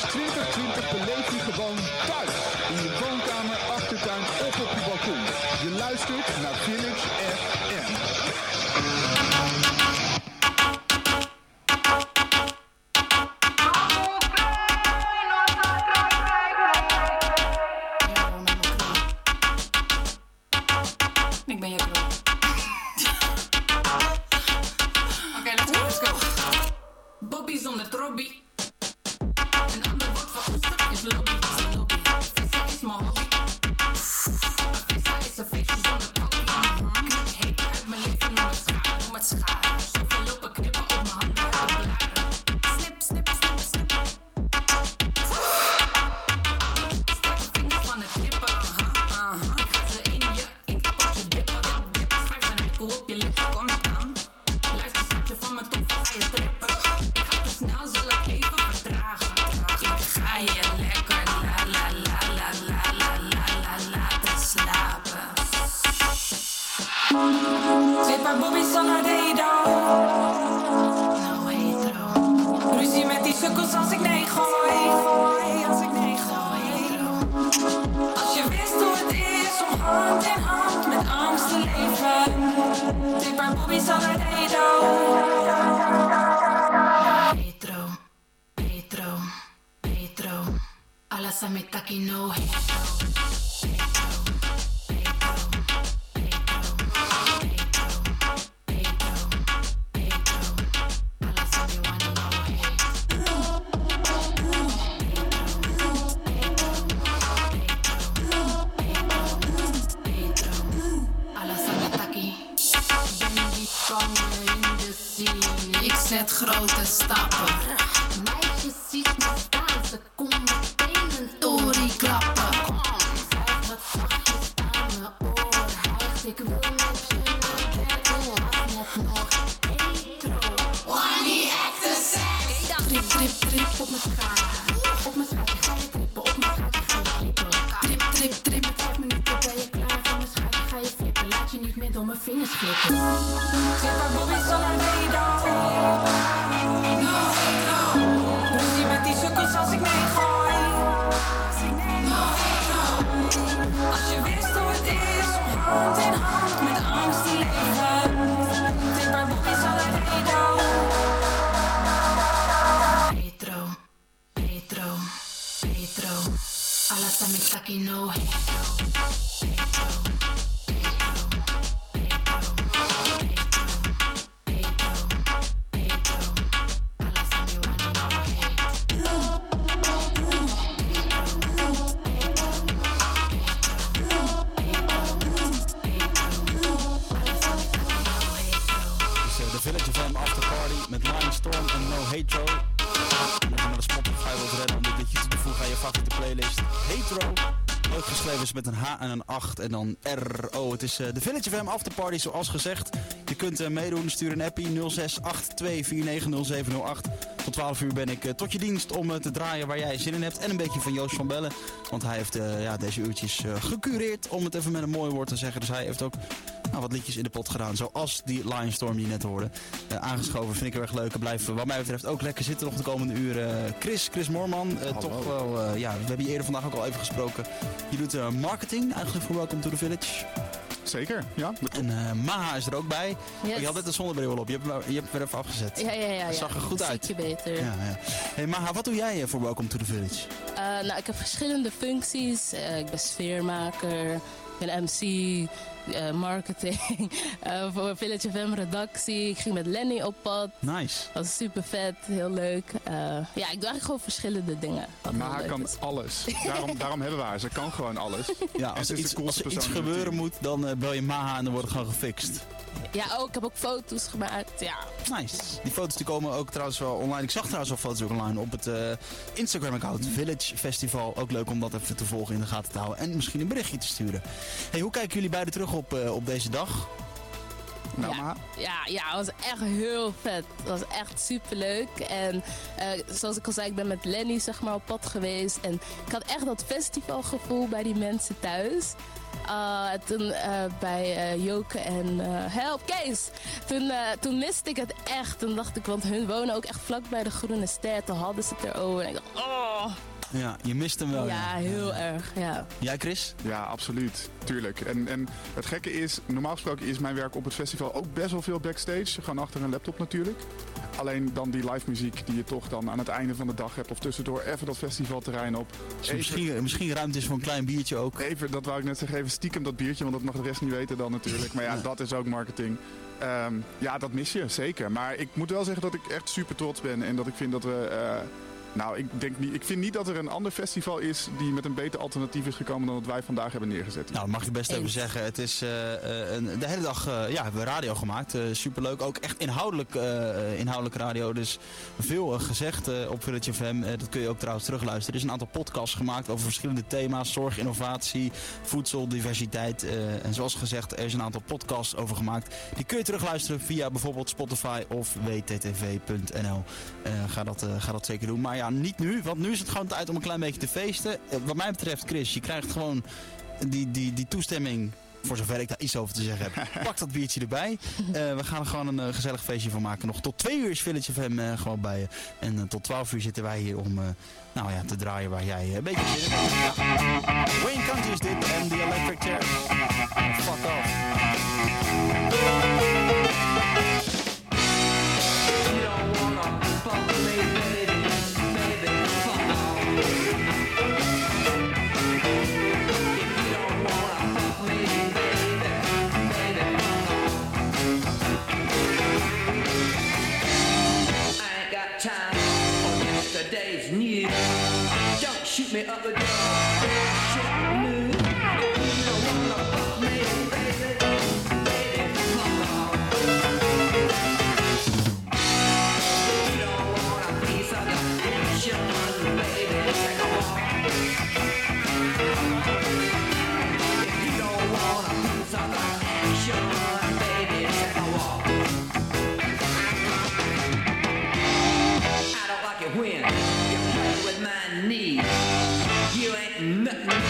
2020 beleef je gewoon thuis. In je woonkamer, achtertuin of op je balkon. Je luistert naar Village FM. Grote stappen. 8 en dan R-O. Het is eh, de Village FM After Party zoals gezegd. Je kunt eh, meedoen, stuur een appie 0682490708. Tot 12 uur ben ik eh, tot je dienst om te draaien waar jij zin in hebt. En een beetje van Joost van Bellen. Want hij heeft ja, deze uurtjes gecureerd, om het even met een mooi woord te zeggen. Dus hij heeft ook nou, wat liedjes in de pot gedaan. Zoals die Lion Storm die je net hoorde. Eh, aangeschoven vind ik heel erg leuk. En blijf wat mij betreft ook lekker zitten nog de komende uren. Chris, Chris Moorman. eh, toch wel, eh, ja, we hebben je eerder vandaag ook al even gesproken. Je doet eh, marketing eigenlijk voor Welcome to the Village. Zeker, ja. En eh, Maha is er ook bij. Yes. Je had net een zonnebril op. Je hebt, je hebt hem even afgezet. Ja, ja, ja. ja. Dat zag er goed uit. Ziet je beter. Ja, ja. Hey Maha, wat doe jij voor Welcome to the Village? Eh, nou, ik heb verschillende functies. Eh, ik ben sfeermaker, ik ben MC, eh, marketing, eh, voor Village FM redactie. Ik ging met Lenny op pad. Nice. Dat was super vet, heel leuk. Eh, ja, ik doe eigenlijk gewoon verschillende dingen. Maar leuk kan is. alles. Daarom, daarom hebben we haar. Ze kan gewoon alles. Ja, als er iets, als er iets gebeuren moet, dan bel je Maha en dan wordt het gewoon gefixt. Ja, ook, ik heb ook foto's gemaakt. Ja, Nice. Die foto's die komen ook trouwens wel online. Ik zag trouwens al foto's ook online op het eh, Instagram-account Village Festival. Ook leuk om dat even te volgen in de gaten te houden. En misschien een berichtje te sturen. Hey, hoe kijken jullie beiden terug op, eh, op deze dag? Nou, ja. maar Ja, ja, het was echt heel vet. Het was echt super leuk. En eh, zoals ik al zei, ik ben met Lenny zeg maar op pad geweest. En ik had echt dat festivalgevoel bij die mensen thuis. Uh, toen uh, bij Joke en Help Kees. Toen, toen miste ik het echt. Toen dacht ik, want hun wonen ook echt vlak bij de Groene Ster. Toen hadden ze het erover. En ik dacht, oh. Ja, je mist hem wel. Ja, heel erg. Ja. Jij, Chris? Ja, absoluut. Tuurlijk. En, en het gekke is, normaal gesproken is mijn werk op het festival ook best wel veel backstage. Gewoon achter een laptop natuurlijk. Alleen dan die live muziek die je toch dan aan het einde van de dag hebt. Of tussendoor even dat festivalterrein op. Dus misschien, misschien ruimte is voor een klein biertje ook. Even, dat wou ik net zeggen, even stiekem dat biertje. Want dat mag de rest niet weten dan natuurlijk. Maar ja, ja. dat is ook marketing. Um, ja, dat mis je, zeker. Maar ik moet wel zeggen dat ik echt super trots ben. En dat ik vind dat we... Uh, nou, ik, denk niet, ik vind niet dat er een ander festival is die met een beter alternatief is gekomen dan wat wij vandaag hebben neergezet. Nou, dat mag je best even zeggen. Het is uh, een, de hele dag uh, ja, hebben we radio gemaakt. Uh, superleuk. Ook echt inhoudelijk, inhoudelijk radio. Dus veel gezegd op Village FM. dat kun je ook trouwens terugluisteren. Er is een aantal podcasts gemaakt over verschillende thema's. Zorg, innovatie, voedsel, diversiteit. en zoals gezegd, er is een aantal podcasts over gemaakt. Die kun je terugluisteren via bijvoorbeeld Spotify of wttv.nl. ga, dat, ga dat zeker doen. Maar ja, niet nu, want nu is het gewoon tijd om een klein beetje te feesten. Uh, wat mij betreft, Chris, je krijgt gewoon die, die, die toestemming, voor zover ik daar iets over te zeggen heb. Pak dat biertje erbij. Uh, we gaan er gewoon een uh, gezellig feestje van maken. Nog tot twee uur is Village FM uh, gewoon bij je. En tot twaalf uur zitten wij hier om nou ja, te draaien waar jij een beetje zin in hebt. Ja. Wayne Country is dit en The Electric Chair. Oh, fuck off. Shoot me up the door. Shoot me. You that.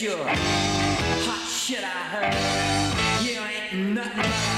You're hot shit, I heard. You ain't nothing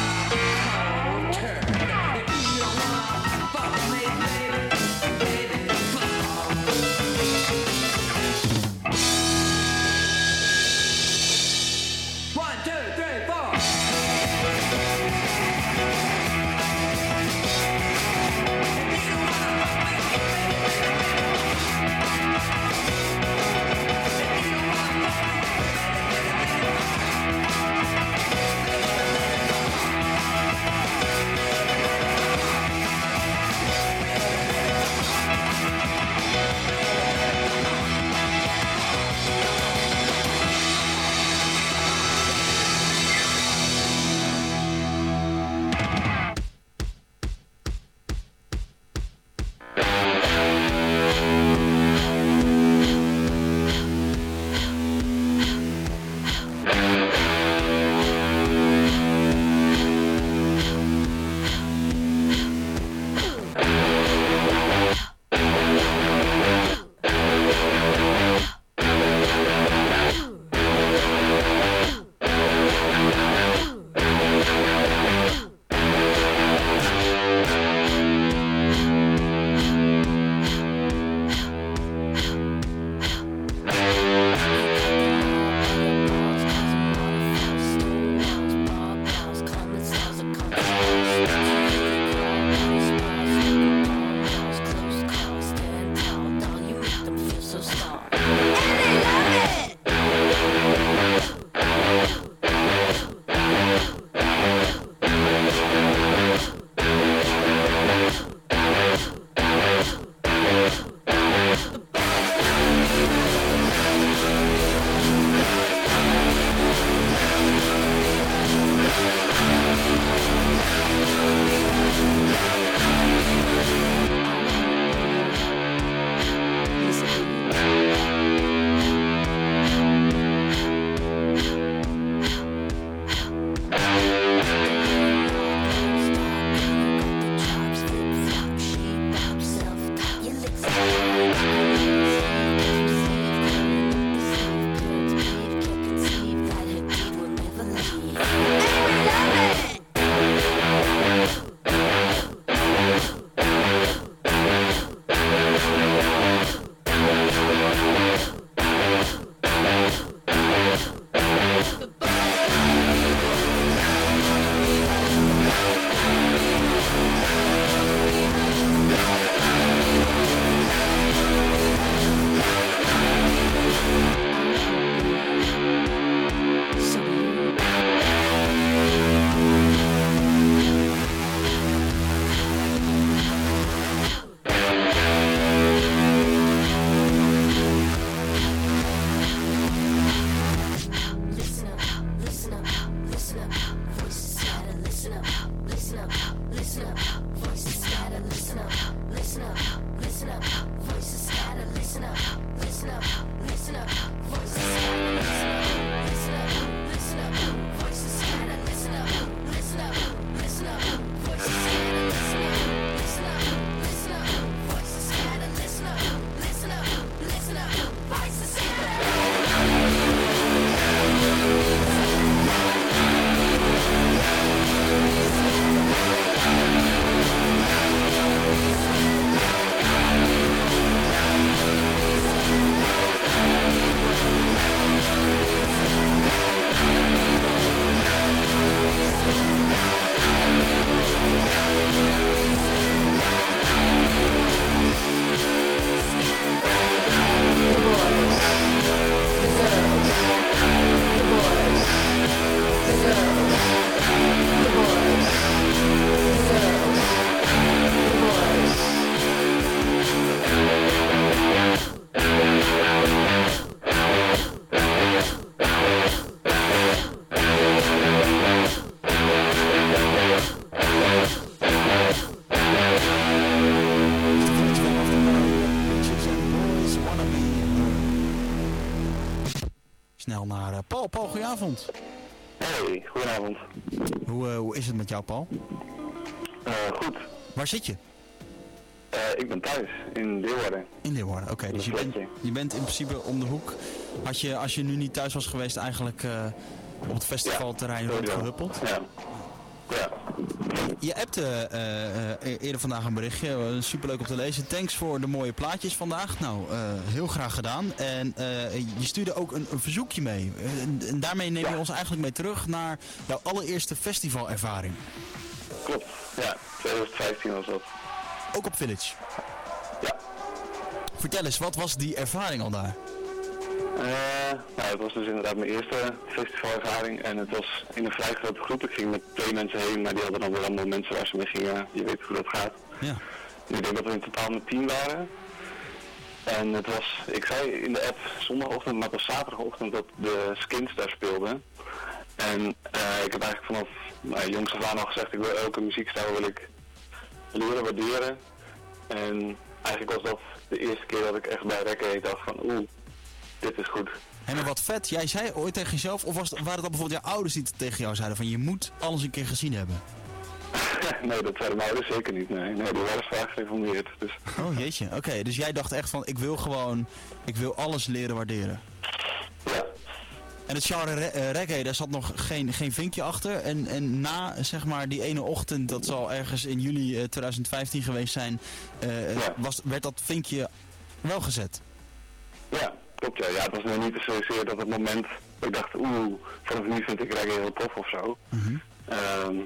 met jou, Paul? Eh, goed, Waar zit je? Eh, ik ben thuis in Leeuwarden. In Leeuwarden, oké. dus je bent, je bent in principe om de hoek. Had je, als je nu niet thuis was geweest, eigenlijk eh, op het festivalterrein rondgehuppeld? Ja. Ja. Je appte eh, eh, eerder vandaag een berichtje, eh, superleuk om te lezen. Thanks voor de mooie plaatjes vandaag. Nou, heel graag gedaan. En je stuurde ook een, een verzoekje mee. En, en daarmee neem je ons eigenlijk mee terug naar jouw allereerste festivalervaring. Klopt. Ja, 2015 was dat. Ook op Village. Ja. Vertel eens, wat was die ervaring al daar? Eh, nou, het was dus inderdaad mijn eerste festivalervaring en het was in een vrij grote groep. Ik ging met twee mensen heen, maar die hadden dan weer allemaal mensen waar ze mee gingen. Je weet hoe dat gaat. Ja. Ik denk dat we in totaal met tien waren. En het was, ik zei in de app zondagochtend, maar het was zaterdagochtend dat de skins daar speelden. En eh, ik heb eigenlijk vanaf nou, jongs af aan al gezegd, ik wil elke muziekstijl wil ik leren waarderen. En eigenlijk was dat de eerste keer dat ik echt bij reggae dacht van oeh, dit is goed. En wat vet, jij zei ooit tegen jezelf, of was het, waren dat bijvoorbeeld jouw ouders die het tegen jou zeiden van je moet alles een keer gezien hebben? nee, dat zeiden mijn ouders zeker niet. Nee, nee die waren zwaar gereformeerd. Dus Oh jeetje, oké. dus jij dacht echt van ik wil gewoon, ik wil alles leren waarderen. ja, En het genre re- eh, reggae, daar zat nog geen, geen vinkje achter. En, en na zeg maar die ene ochtend, dat zal ergens in juli eh, 2015 geweest zijn, eh, Ja. was, werd dat vinkje wel gezet. Ja, klopt ja. Ja, het was nog niet zozeer dat het moment dat ik dacht, oeh, vanaf nu vind ik reggae heel tof of zo. Ehm,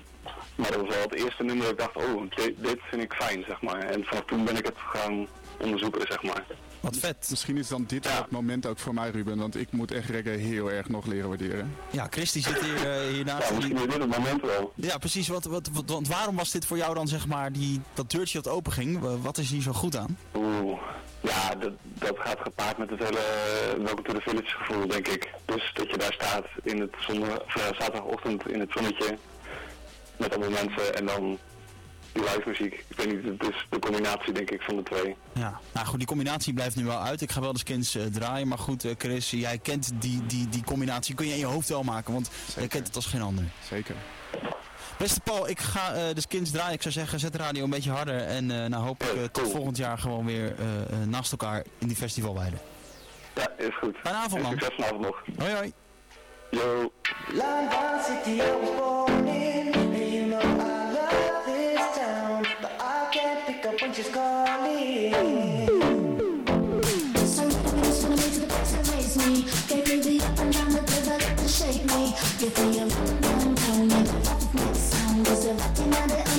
maar dat was wel het eerste nummer dat ik dacht, oh, dit, dit vind ik fijn, zeg maar. En vanaf toen ben ik het gaan onderzoeken, zeg maar. Wat vet. Misschien is dan dit Ja. het moment ook voor mij, Ruben. Want ik moet echt reggae heel erg nog leren waarderen. Ja, Christy zit hier, eh, hiernaast. Ja, misschien is dit het moment wel. Ja, precies. Wat, wat, wat, want waarom was dit voor jou dan zeg maar die, dat deurtje dat open ging? Wa- Wat is hier zo goed aan? Oeh, ja, dat, dat gaat gepaard met het hele Welcome to the Village gevoel, denk ik. Dus dat je daar staat in het zondag, eh, zaterdagochtend in het zonnetje met allemaal mensen en dan die live muziek. Ik weet niet, het is de combinatie denk ik van de twee. Ja, nou goed, die combinatie blijft nu wel uit. Ik ga wel de skins eh, draaien, maar goed, eh, Chris, jij kent die, die, die combinatie, kun je in je hoofd wel maken, want jij kent het als geen ander. Zeker. Beste Paul, ik ga eh, de skins draaien. Ik zou zeggen, zet de radio een beetje harder en eh nou hoop ik tot Cool. volgend jaar gewoon weer naast elkaar in die festivalweide. Ja, is goed. Fijne avond, man. Succes vanavond nog. Hoi hoi. Yo. Another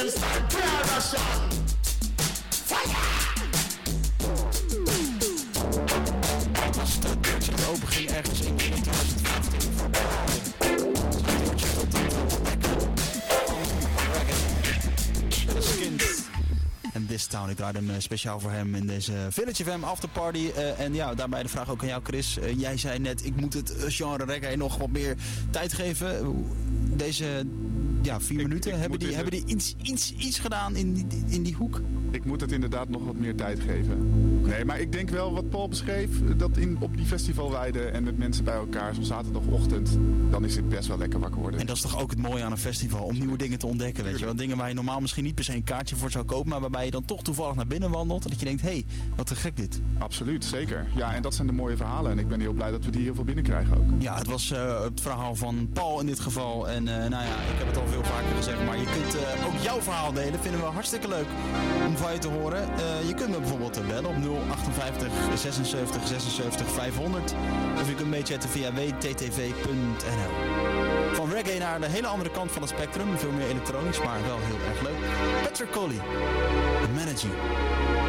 Then start prayer Russian. Het open ging ergens in 2015 De Skins. En This Town, ik draaide hem eh, speciaal voor hem in deze Village FM afterparty. Eh en ja, daarbij de vraag ook aan jou Chris. Eh, jij zei net, ik moet het genre reggae nog wat meer tijd geven. Deze ja, vier minuten, ik hebben, die, dit- hebben die iets, iets, iets gedaan in die, in die hoek? Ik moet het inderdaad nog wat meer tijd geven. Nee, maar ik denk wel wat Paul beschreef. Dat in, op die festivalweiden en met mensen bij elkaar, zo'n zaterdagochtend, dan is het best wel lekker wakker worden. En dat is toch ook het mooie aan een festival, om nieuwe dingen te ontdekken, weet je wel. Dingen waar je normaal misschien niet per se een kaartje voor zou kopen, maar waarbij je dan toch toevallig naar binnen wandelt. En dat je denkt, hé, hey, wat te gek dit. Absoluut, zeker. Ja, en dat zijn de mooie verhalen. En ik ben heel blij dat we die heel veel binnenkrijgen ook. Ja, het was eh, het verhaal van Paul in dit geval. En eh, nou ja, ik heb het al veel vaker gezegd, maar je kunt eh, ook jouw verhaal delen. Vinden we hartstikke leuk om je te horen. Eh, je kunt me bijvoorbeeld bellen op 058 76 76 500. Of je kunt meechatten via wttv.nl. Van reggae naar de hele andere kant van het spectrum. Veel meer elektronisch, maar wel heel erg leuk. Patrick Coley, The Manager.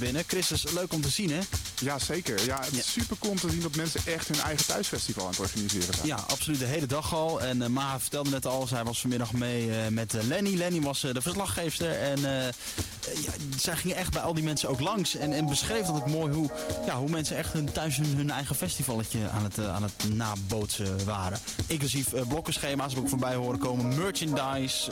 Binnen. Chris, is leuk om te zien, hè? Ja, zeker. Ja, het is super cool om te zien dat mensen echt hun eigen thuisfestival aan het organiseren zijn. Ja, absoluut. De hele dag al. En eh Maha vertelde net al, zij was vanmiddag mee eh, met eh, Lenny. Lenny was de verslaggeefster. En ja, zij gingen echt bij al die mensen ook langs. En, en beschreef dat ook mooi hoe, ja, hoe mensen echt hun, thuis hun, hun eigen festivalletje aan het, aan het nabootsen waren. Inclusief blokkenschema's heb ik voorbij horen komen. Merchandise.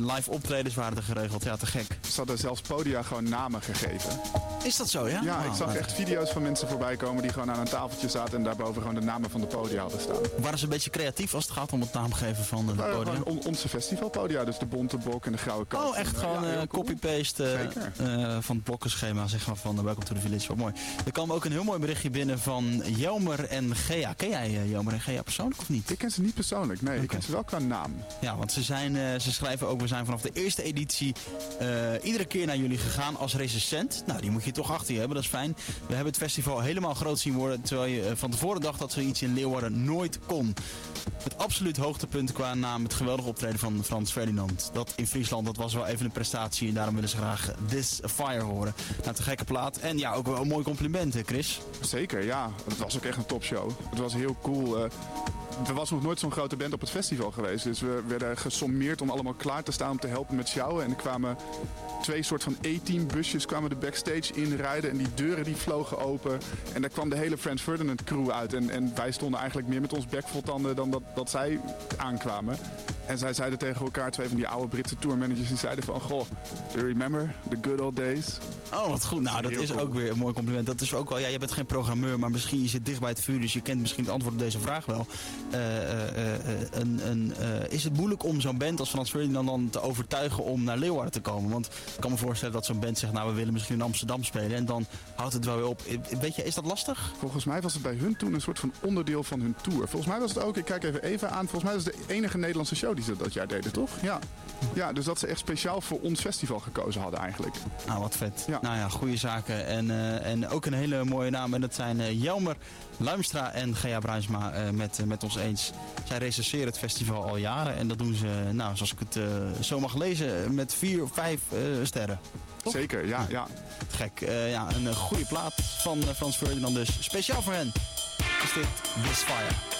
live optredens waren er geregeld. Ja, te gek. Ze hadden zelfs podia gewoon namen gegeven. Is dat zo, ja? Ja, ik Wauw. zag echt video's van mensen voorbij komen die gewoon aan een tafeltje zaten en daarboven gewoon de namen van de podia hadden staan. Waren ze een beetje creatief als het gaat om het naamgeven van eh, de Maar podium? gewoon on- onze festivalpodia, dus de bonte bok en de grauwe kat. Oh, echt En, gewoon ja, eh, copy-paste eh, eh, van het blokkenschema zeg maar, van de Welcome to the Village. Wat mooi. Er kwam ook een heel mooi berichtje binnen van Jelmer en Gea. Ken jij eh, Jelmer en Gea persoonlijk of niet? Ik ken ze niet persoonlijk, nee, ik ken ze wel qua naam. Ja, want ze, zijn, eh, ze schrijven ook, we zijn vanaf de eerste editie eh, iedere keer naar jullie gegaan als recensent. Nou, die moet je toch achter je hebben, dat is fijn. We hebben het festival helemaal groot zien worden, terwijl je eh, van tevoren dacht dat zoiets in Leeuwarden nooit kon. Het absoluut hoogtepunt qua naam het geweldige optreden van Frans Ferdinand. Dat in Friesland, dat was wel even een prestatie en daarom willen ze graag This Fire horen. Nou, te gekke plaat. En ja, ook wel een mooi compliment, hè, Chris. Zeker, ja. Het was ook echt een topshow. Het was heel cool. eh, er was nog nooit zo'n grote band op het festival geweest. Dus we werden gesommeerd om allemaal klaar te staan om te helpen met sjouwen. En er kwamen twee soort van A-team busjes kwamen de backstage inrijden. En die deuren die vlogen open. En daar kwam de hele Franz Ferdinand crew uit. En, en wij stonden eigenlijk meer met ons bek vol tanden dan dat, dat zij aankwamen. En zij zeiden tegen elkaar, twee van die oude Britse tourmanagers, die zeiden van... Goh, do you remember the good old days? Oh, wat goed. Nou, dat Heel is cool. ook weer een mooi compliment. Dat is ook wel, ja, je bent geen programmeur, maar misschien je zit dicht bij het vuur, dus je kent misschien het antwoord op deze vraag wel. Eh, eh, eh, een, een, is het moeilijk om zo'n band als Frans Ferdinand dan te overtuigen om naar Leeuwarden te komen? Want ik kan me voorstellen dat zo'n band zegt, nou, we willen misschien in Amsterdam spelen en dan houdt het wel weer op. Weet je, is dat lastig? Volgens mij was het bij hun toen een soort van onderdeel van hun tour. Volgens mij was het ook, ik kijk even Eva aan, volgens mij was het de enige Nederlandse show die ze dat jaar deden, toch? Ja. Ja, dus dat ze echt speciaal voor ons festival gekozen hadden eigenlijk. Nou, wat vet. Ja. Nou ja, goede zaken. En, en ook een hele mooie naam. En dat zijn Jelmer, Luimstra en Gea Bruinsma met, met ons eens. Zij recenseren het festival al jaren. En dat doen ze, nou, zoals ik het eh, zo mag lezen, met vier, vijf eh, sterren. Toch? Zeker, ja, ja. Gek. Eh, ja, een goede plaat van Frans Ferdinand dus. Speciaal voor hen is dit This Fire.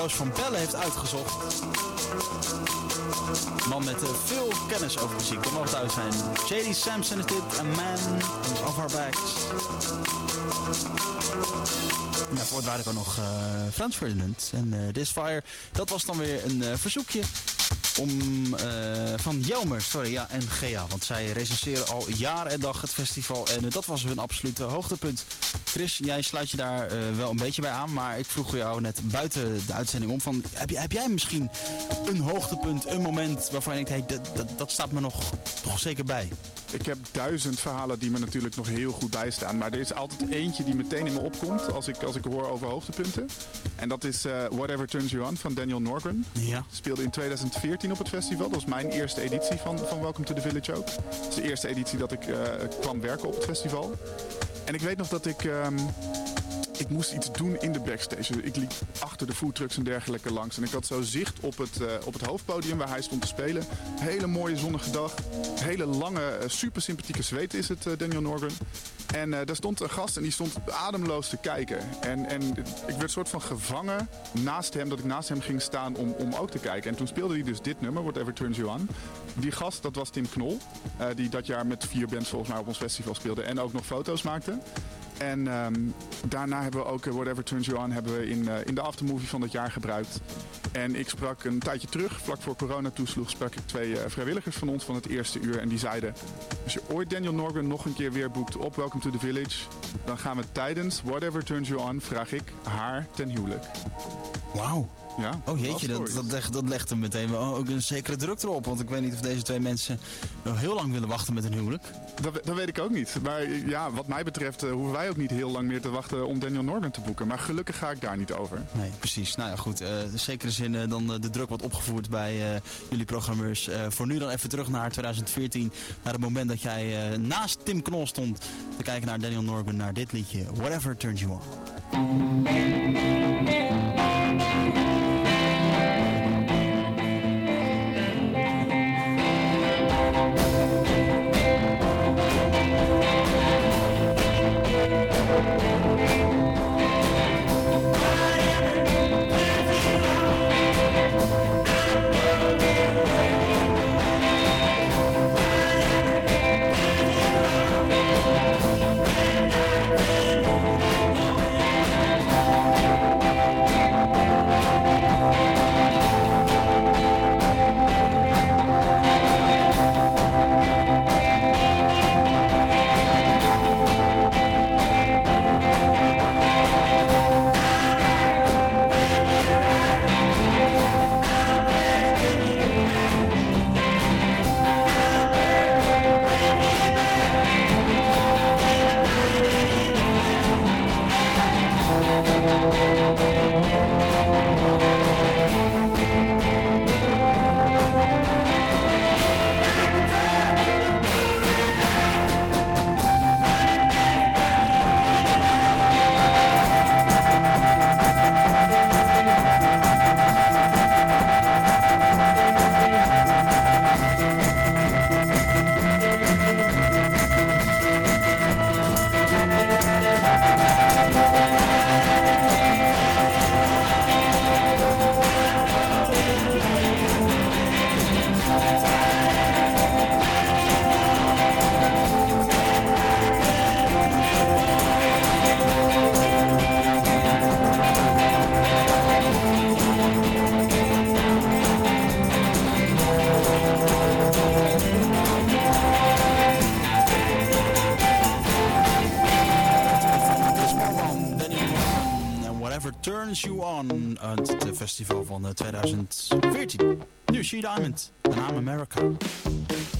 Joost van Bellen heeft uitgezocht. Man met eh, veel kennis over muziek, dat mag het zijn. J.D. Sampson is dit, A Man Off Our Backs. Ja, voor het waren nog eh Frans Ferdinand en eh This Fire. Dat was dan weer een verzoekje om, eh, van Jelmer, sorry, ja, en Gea. Want zij recenseren al jaren en dag het festival. En eh, dat was hun absolute hoogtepunt. Chris, jij sluit je daar eh, wel een beetje bij aan. Maar ik vroeg jou net buiten de uitzending om. Van, heb, jij misschien een hoogtepunt, een moment waarvan je denkt... Hey, dat, dat, dat staat me nog toch zeker bij? Ik heb duizend verhalen die me natuurlijk nog heel goed bijstaan. Maar er is altijd eentje die meteen in me opkomt als ik, als ik hoor over hoogtepunten. En dat is Whatever Turns You On van Daniel Norgren. Ja. Speelde in 2014 op het festival. Dat was mijn eerste editie van, van Welcome to the Village ook. Dat is de eerste editie dat ik eh, kwam werken op het festival. En ik weet nog dat ik... ehm, ik moest iets doen in de backstage. Ik liep achter de foodtrucks en dergelijke langs. En ik had zo zicht op het, eh, op het hoofdpodium waar hij stond te spelen. Hele mooie zonnige dag. Hele lange, eh, super sympathieke zweet is het, eh, Daniel Norgren. En daar stond een gast en die stond ademloos te kijken. En, en ik werd soort van gevangen naast hem, dat ik naast hem ging staan om, om ook te kijken. En toen speelde hij dus dit nummer, Whatever Turns You On. Die gast, dat was Tim Knol. die dat jaar met vier bands volgens mij op ons festival speelde. En ook nog foto's maakte. En ehm, daarna hebben we ook eh, Whatever Turns You On hebben we in, eh, in de aftermovie van dat jaar gebruikt. En ik sprak een tijdje terug, vlak voor corona toesloeg, sprak ik twee eh, vrijwilligers van ons van het eerste uur. En die zeiden, als je ooit Daniel Norgren nog een keer weer boekt op Welcome to the Village, dan gaan we tijdens Whatever Turns You On, vraag ik haar ten huwelijk. Wauw. Ja, Oh jeetje, dat, dat, legt, dat legt hem meteen wel ook een zekere druk erop. Want ik weet niet of deze twee mensen nog heel lang willen wachten met een huwelijk. Dat, dat weet ik ook niet. Maar ja, wat mij betreft eh, hoeven wij ook niet heel lang meer te wachten om Daniel Norgren te boeken. Maar gelukkig ga ik daar niet over. Nee, precies. Nou ja, goed. eh in zekere zin eh, dan de druk wordt opgevoerd bij jullie programmeurs. Voor nu dan even terug naar 2014. Naar het moment dat jij naast Tim Knol stond te kijken naar Daniel Norgren. Naar dit liedje, Whatever Turns You On. 2014. Nu She Diamond, The Naam America.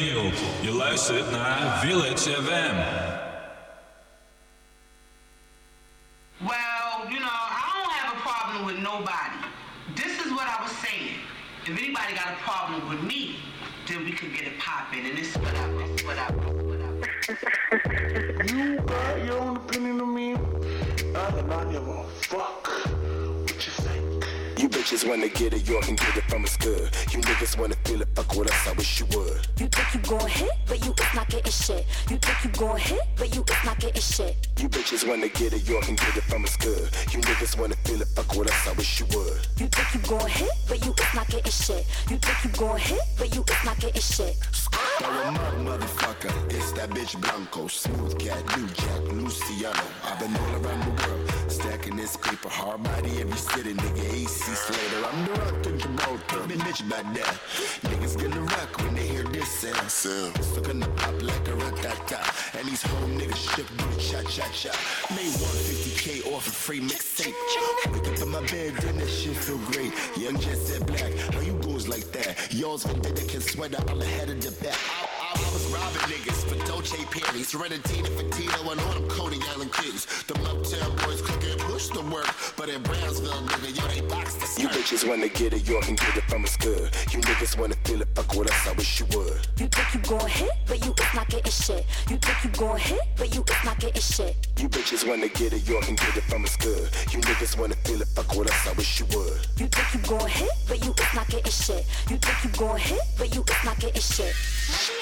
De hele wereld. Je luistert naar Village FM. Well, you know, I don't have a problem with nobody. This is what I was saying. If anybody got a problem with me, then we could get it popping. And this is what I, this is what I, this what I. You got your own opinion on me. I do not give a fuck bitches wanna get it, you can get it from us good. You niggas wanna feel it, fuck with us, I wish you would. You think you gon' hit, but you is not getting shit. You think you gon' hit, but you is not getting shit. You bitches wanna get it, you can get it from us good. You niggas wanna feel it, fuck with us, I wish you would. You think you gon' hit, but you is not getting shit. You think you gon' hit, but you is not getting shit. Throw 'em up, motherfucker. It's that bitch Blanco, smooth cat, New Jack, Luciano. I've been all around the world, stacking this paper, hard body every city, nigga. AC Slater, I'm the rock in Gibraltar. Been bitch about that. Niggas gonna rock when they hear this sound. Sound. So gonna pop like a rat And these home niggas shook booty, cha cha cha. Made 150k off a free mixtape. Wake up in my bed, then that shit feel great. Young Jet said black, how you goes like that? Yours with Dominican sweater, I'm ahead of the back. I, I was robbing niggas for Dolce Perry's, Renatino, Fatino, and all them Coney Island kids. The uptown boys cooking push the work, but in Brownsville, nigga, yo, they box the skirt. You bitches wanna get it, you can get it from us good. You niggas wanna feel it, fuck with us, I wish you would. You think you gon' hit, but you is not getting shit. You think you gon' hit, but you is not getting shit. You bitches wanna get it, you can get it from us good. You niggas wanna feel it, fuck with us, I wish you would. You think you gon' hit, but you is not getting shit. You think you gon' hit, but you is not getting shit.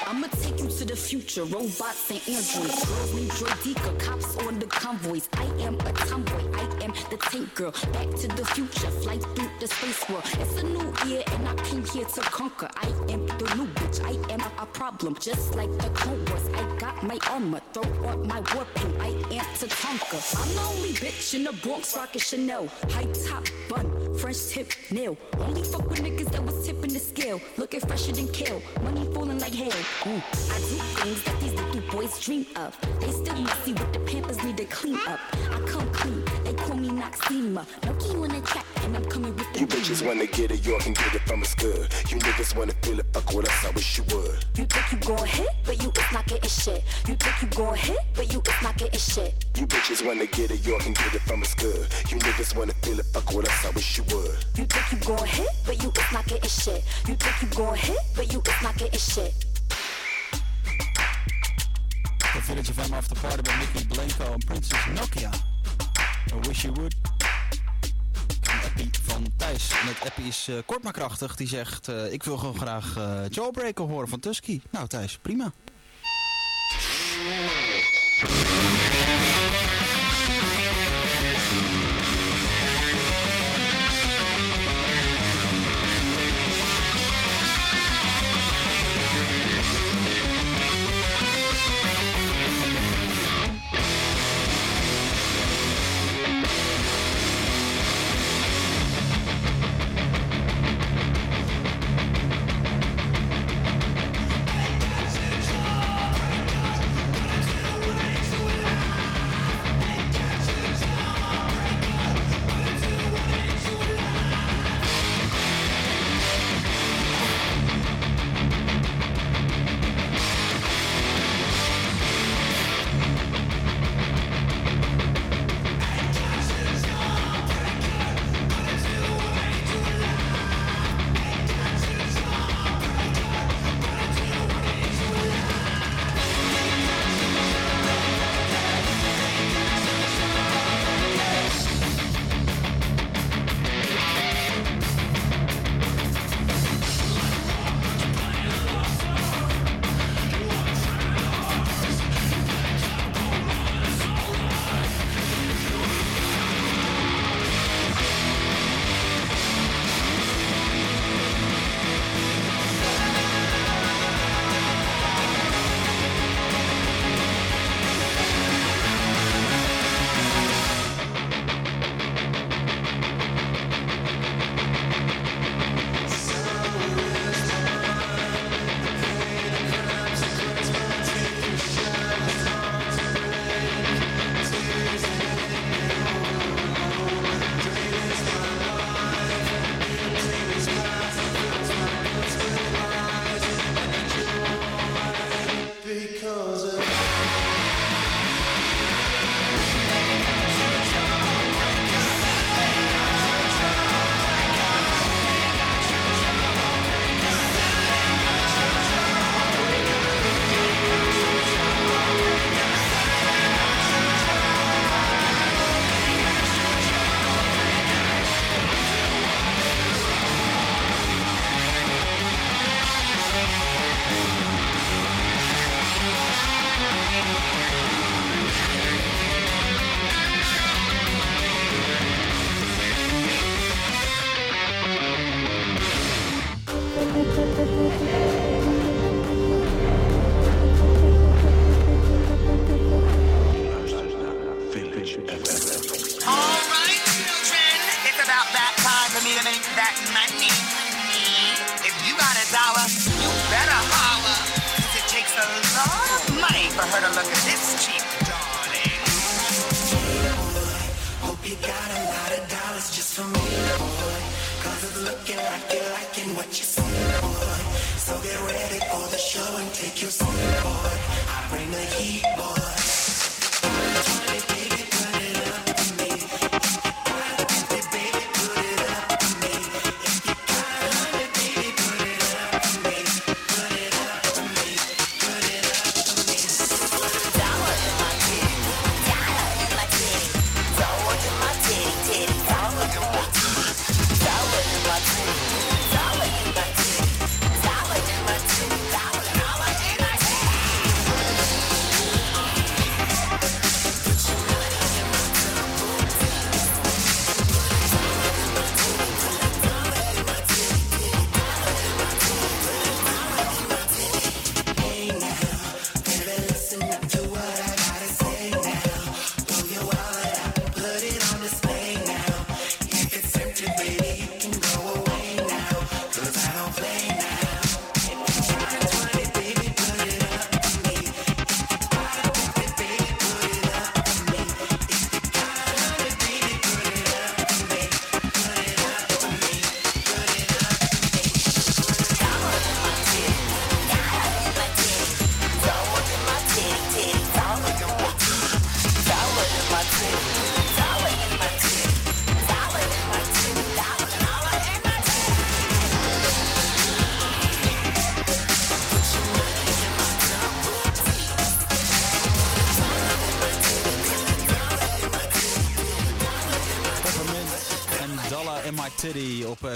I'ma take you to the future, robots and androids. Girls named Droideka, cops on the convoys. I am a tomboy, I am the tank girl. Back to the future, flight through the space world. It's a new year and I came here to conquer. I am the new bitch, I am a, problem. Just like the clone wars, I got my armor. Throw on my war paint, I am to conquer. I'm the only bitch in the Bronx rockin' Chanel. High top bun, French tip nail. Only fuck with niggas that was tipping the scale. Looking fresher than kill, money falling like hail. Ooh, mm. I do things that these little boys dream of. They still messy with the pampers, need to clean up. I come clean, they call me Noxema. No key on the track, and I'm coming with the You bitches wanna get it, you can get it from us good. You niggas wanna feel it, fuck with us, I wish you would. You think you gon' hit, but you is not getting shit. You think you gon' hit, but you is not getting shit. You bitches wanna get it, you can get it from us good. You niggas wanna feel it, fuck with us, I wish you would. You think you gon' hit, but you is not getting shit. You think you gon' hit, but you is not getting shit. De Village FM After Party bij Mickey Blanco en Princess Nokia. I wish you would. Een appie van Thijs. En het appie is eh, kort maar krachtig. Die zegt, eh, ik wil gewoon graag eh Jawbreaker horen van Tusky. Nou Thijs, prima.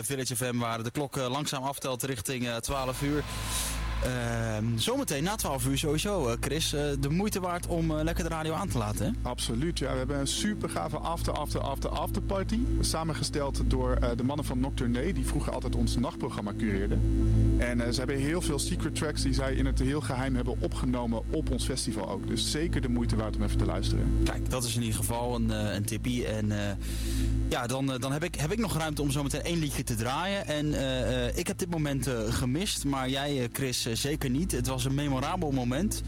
Village FM waar de klok eh, langzaam aftelt richting eh, 12 uur. Ehm, zometeen na 12 uur sowieso, eh, Chris. eh, de moeite waard om eh, lekker de radio aan te laten, hè? Absoluut, ja. We hebben een super gave after, after, after, after party. Samengesteld door eh, de mannen van Nocturne, die vroeger altijd ons nachtprogramma cureerden. En eh, ze hebben heel veel secret tracks die zij in het heel geheim hebben opgenomen op ons festival ook. Dus zeker de moeite waard om even te luisteren. Kijk, dat is in ieder geval een, eh, een tippie. En eh, ja, dan, eh, dan heb, ik, heb ik nog ruimte om zometeen één liedje te draaien. En eh, eh, ik heb dit moment gemist, maar jij, Chris, zeker niet. Het was een memorabel moment.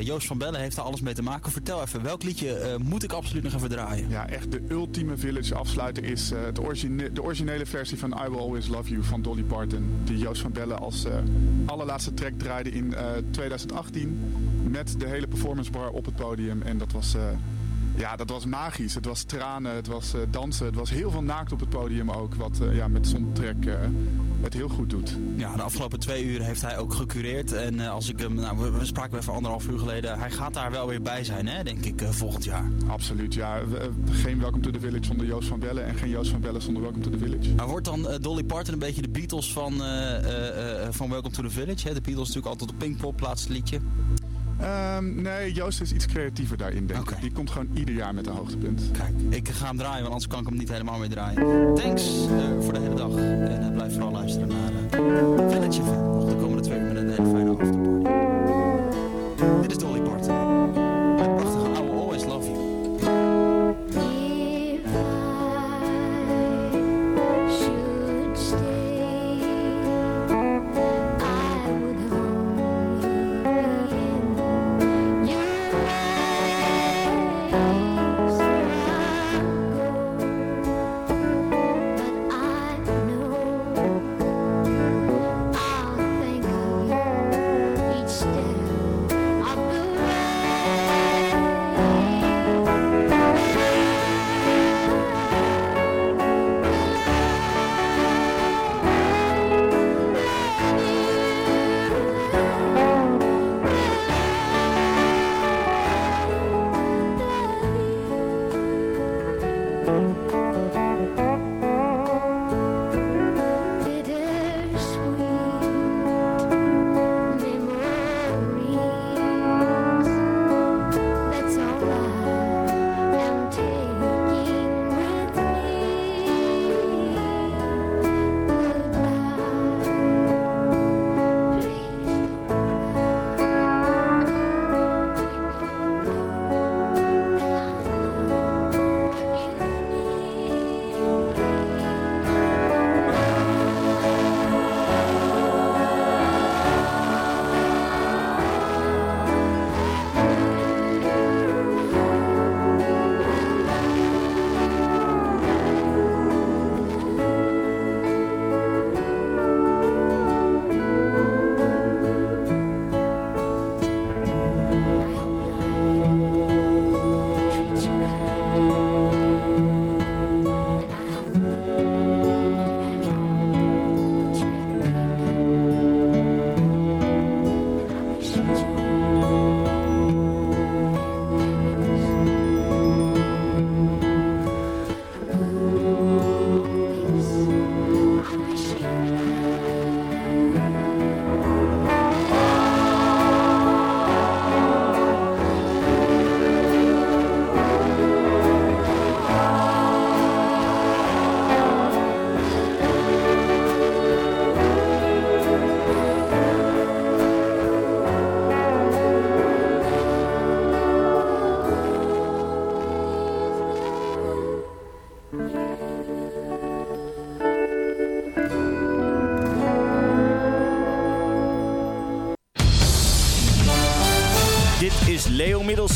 Joost van Bellen heeft er alles mee te maken. Vertel even, welk liedje moet ik absoluut nog even draaien? Ja, echt de ultieme Village afsluiter is de originele versie van I Will Always Love You van Dolly Parton. Die Joost van Bellen als allerlaatste track draaide in eh, 2018. Met de hele performance bar op het podium. En dat was, ja, dat was magisch. Het was tranen, het was eh, dansen. Het was heel veel naakt op het podium ook. Wat eh, ja, met zo'n track eh, het heel goed doet. Ja, de afgelopen twee uur heeft hij ook gecureerd. En als ik hem, nou, we, we spraken even anderhalf uur geleden. Hij gaat daar wel weer bij zijn, hè, denk ik, volgend jaar. Absoluut, ja. Geen Welcome to the Village zonder Joost van Bellen. En geen Joost van Bellen zonder Welcome to the Village. Maar wordt dan Dolly Parton een beetje de Beatles van, van Welcome to the Village? Hè? De Beatles natuurlijk altijd op Pinkpop, laatste liedje. Ehm, nee, Joost is iets creatiever daarin, denk ik. Die komt gewoon ieder jaar met een hoogtepunt. Kijk, ik ga hem draaien, want anders kan ik hem niet helemaal meer draaien. Thanks eh, voor de hele dag. En eh, blijf vooral luisteren naar eh Village FM. Nog de komende twee uur met een hele fijne afterparty.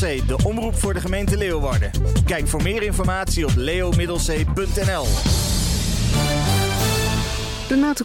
De omroep voor de gemeente Leeuwarden. Kijk voor meer informatie op leomiddelzee.nl. Renate